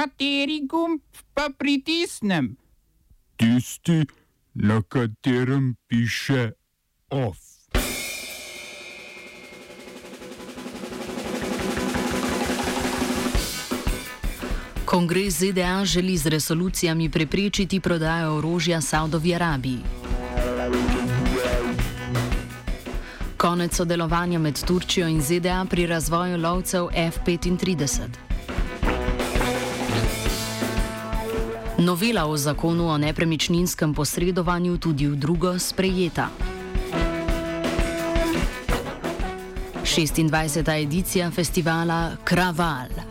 Kateri gumb pa pritisnem? Tisti, na katerem piše OF. Kongres ZDA želi z resolucijami preprečiti prodajo orožja Saudovi Arabiji. Konec sodelovanja med Turčijo in ZDA pri razvoju lovcev F-35. Novela o zakonu o nepremičninskem posredovanju tudi v drugo sprejeta. 26. edicija festivala Kraval.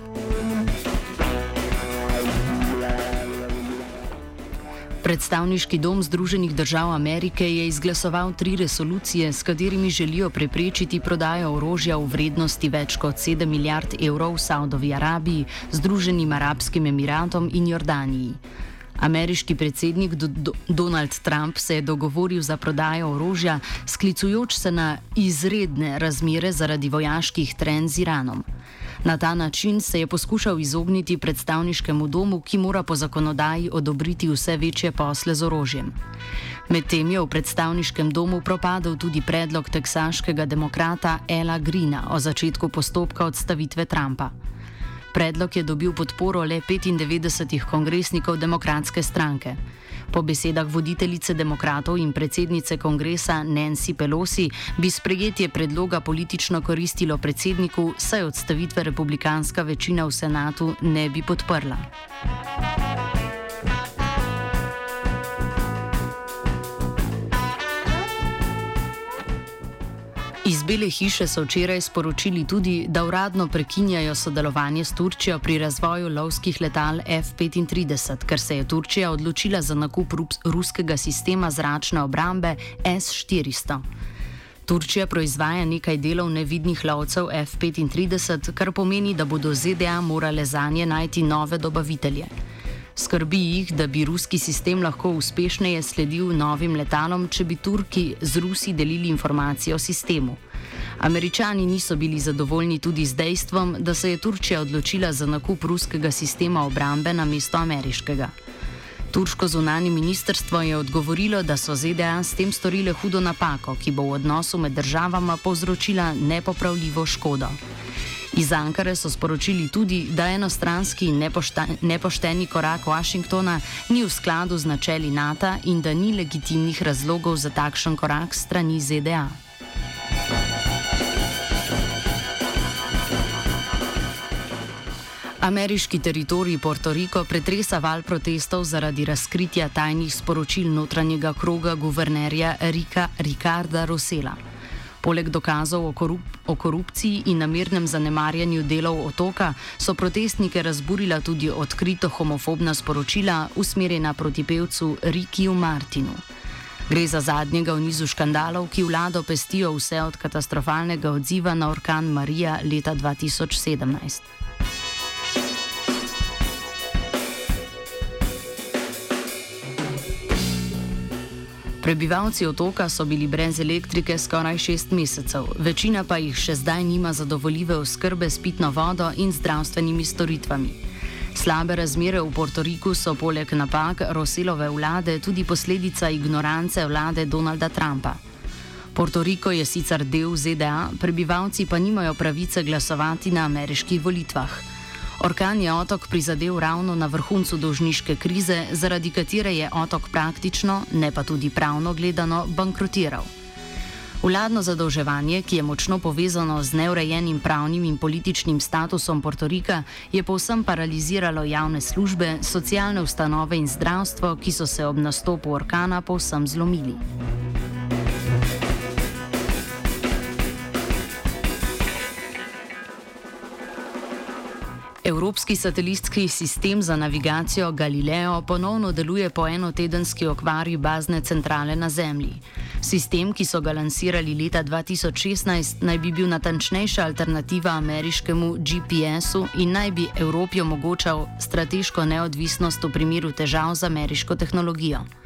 Predstavniški dom Združenih držav Amerike je izglasoval tri resolucije, s katerimi želijo preprečiti prodajo orožja v vrednosti več kot 7 milijard evrov v Saudovi Arabiji, Združenim arabskim emiratom in Jordaniji. Ameriški predsednik Do Do Donald Trump se je dogovoril za prodajo orožja, sklicujoč se na izredne razmere zaradi vojaških trenj z Iranom. Na ta način se je poskušal izogniti predstavniškemu domu, ki mora po zakonodaji odobriti vse večje posle z orožjem. Medtem je v predstavniškem domu propadel tudi predlog teksaškega demokrata Ela Greena o začetku postopka odstavitve Trumpa. Predlog je dobil podporo le 95 kongresnikov demokratske stranke. Po besedah voditeljice demokratov in predsednice kongresa Nancy Pelosi bi sprejetje predloga politično koristilo predsedniku, saj odstavitve republikanska večina v senatu ne bi podprla. Iz Bele hiše so včeraj sporočili tudi, da uradno prekinjajo sodelovanje s Turčijo pri razvoju lovskih letal F-35, ker se je Turčija odločila za nakup ruskega sistema zračne obrambe S-400. Turčija proizvaja nekaj delov nevidnih lovcev F-35, kar pomeni, da bodo ZDA morale za nje najti nove dobavitelje. Skrbi jih, da bi ruski sistem lahko uspešneje sledil novim letalom, če bi Turki z Rusi delili informacije o sistemu. Američani niso bili zadovoljni tudi z dejstvom, da se je Turčija odločila za nakup ruskega sistema obrambe na mesto ameriškega. Turško zunani ministrstvo je odgovorilo, da so ZDA s tem storile hudo napako, ki bo v odnosu med državama povzročila nepopravljivo škodo. Iz Ankare so sporočili tudi, da enostranski nepošteni korak Washingtona ni v skladu z načeli NATO in da ni legitimnih razlogov za takšen korak strani ZDA. Ameriški teritorij Puerto Rico pretresa val protestov zaradi razkritja tajnih sporočil notranjega kroga guvernerja Rika Ricarda Rosela. Poleg dokazov o, korup o korupciji in namernem zanemarjanju delov otoka so protestnike razburila tudi odkrito homofobna sporočila usmerjena proti pevcu Rikiju Martinu. Gre za zadnjega v nizu škandalov, ki vlado pestijo vse od katastrofalnega odziva na orkan Marija leta 2017. Prebivalci otoka so bili brez elektrike skoraj šest mesecev, večina pa jih še zdaj nima zadovoljive oskrbe s pitno vodo in zdravstvenimi storitvami. Slabe razmere v Portoriku so poleg napak Roselove vlade tudi posledica ignorance vlade Donalda Trumpa. Portoriko je sicer del ZDA, prebivalci pa nimajo pravice glasovati na ameriških volitvah. Orkan je otok prizadel ravno na vrhuncu dolžniške krize, zaradi katere je otok praktično, ne pa tudi pravno gledano, bankrotiral. Vladno zadolževanje, ki je močno povezano z neurejenim pravnim in političnim statusom Portorika, je povsem paraliziralo javne službe, socialne ustanove in zdravstvo, ki so se ob nastopu orkana povsem zlomili. Evropski satelitski sistem za navigacijo Galileo ponovno deluje po enotedenski okvari bazne centrale na Zemlji. Sistem, ki so ga lansirali leta 2016, naj bi bil natančnejša alternativa ameriškemu GPS-u in naj bi Evropi omogočal strateško neodvisnost v primeru težav z ameriško tehnologijo.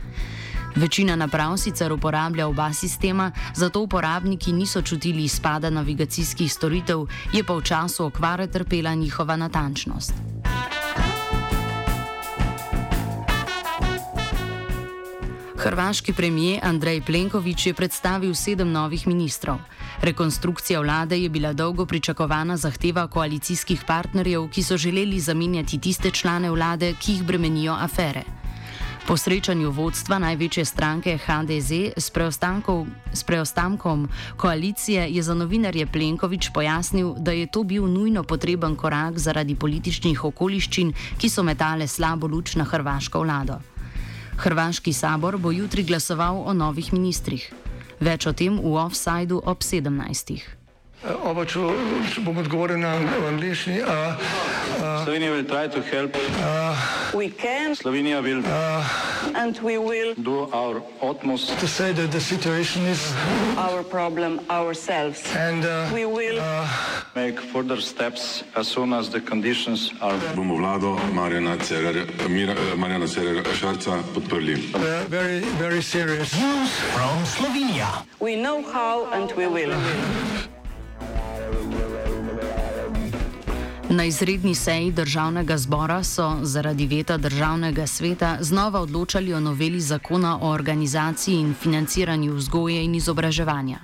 Večina naprav sicer uporablja oba sistema, zato uporabniki niso čutili izpada navigacijskih storitev, je pa v času okvare trpela njihova natančnost. Hrvaški premijer Andrej Plenković je predstavil sedem novih ministrov. Rekonstrukcija vlade je bila dolgo pričakovana zahteva koalicijskih partnerjev, ki so želeli zamenjati tiste člane vlade, ki jih bremenijo afere. Po srečanju vodstva največje stranke HDZ s, s preostankom koalicije je za novinarje Plenković pojasnil, da je to bil nujno potreben korak zaradi političnih okoliščin, ki so metale slabo luč na hrvaško vlado. Hrvaški sabor bo jutri glasoval o novih ministrih. Več o tem v offsajdu ob 17. Oba, če bom odgovoril na angliški. Slovenija bo poskušala pomagati. Slovenija bo naredila svoj utmost, da bo rekla, da je situacija naš problem, naš in da bomo naredili nadaljnje korake, as soon as the conditions are. Bomo vlado Marjana Cererja, Marjana Cererja Šarca podprli. Very, very serious. News from Slovenija. We know how and we will. Na izredni seji državnega zbora so zaradi veta državnega sveta znova odločali o noveli zakona o organizaciji in financiranju vzgoje in izobraževanja.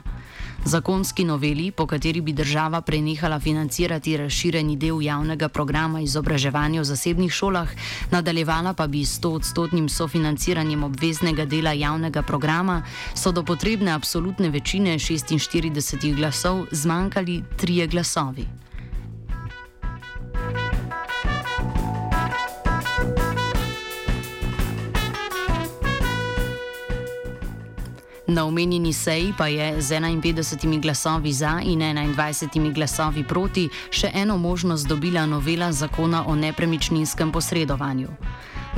Zakonski noveli, po kateri bi država prenehala financirati razširjeni del javnega programa izobraževanja v zasebnih šolah, nadaljevala pa bi s 100-odstotnim sofinanciranjem obveznega dela javnega programa, so do potrebne absolutne večine 46 glasov zmanjkali trije glasovi. Na omenjeni seji pa je z 51 glasovi za in 21 glasovi proti še eno možnost dobila novela zakona o nepremičninskem posredovanju.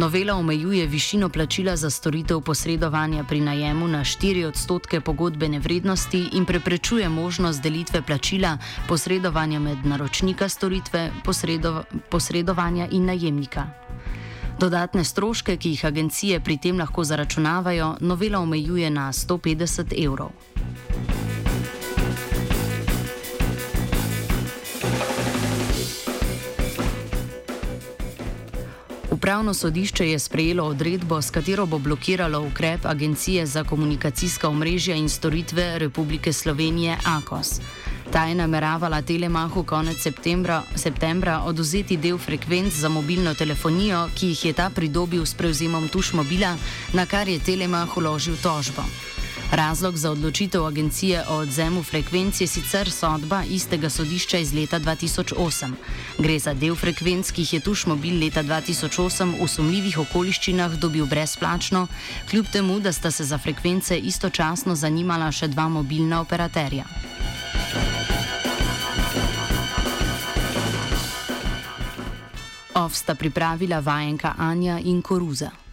Novela omejuje višino plačila za storitev posredovanja pri najemu na 4 odstotke pogodbene vrednosti in preprečuje možnost delitve plačila posredovanja med naročnika storitve posredo posredovanja in najemnika. Dodatne stroške, ki jih agencije pri tem lahko zaračunavajo, novela omejuje na 150 evrov. Upravno sodišče je sprejelo odredbo, s katero bo blokiralo ukrep Agencije za komunikacijska omrežja in storitve Republike Slovenije AKOS. Ta je nameravala Telemahu konec septembra, septembra oduzeti del frekvenc za mobilno telefonijo, ki jih je ta pridobil s prevzemom tuš mobila, na kar je Telemah uložil tožbo. Razlog za odločitev agencije o odzemu frekvenc je sicer sodba istega sodišča iz leta 2008. Gre za del frekvenc, ki jih je tuš mobil leta 2008 v sumljivih okoliščinah dobil brezplačno, kljub temu, da sta se za frekvence istočasno zanimala še dva mobilna operaterja. Ov sta pripravila vajenka Anja in Koruza.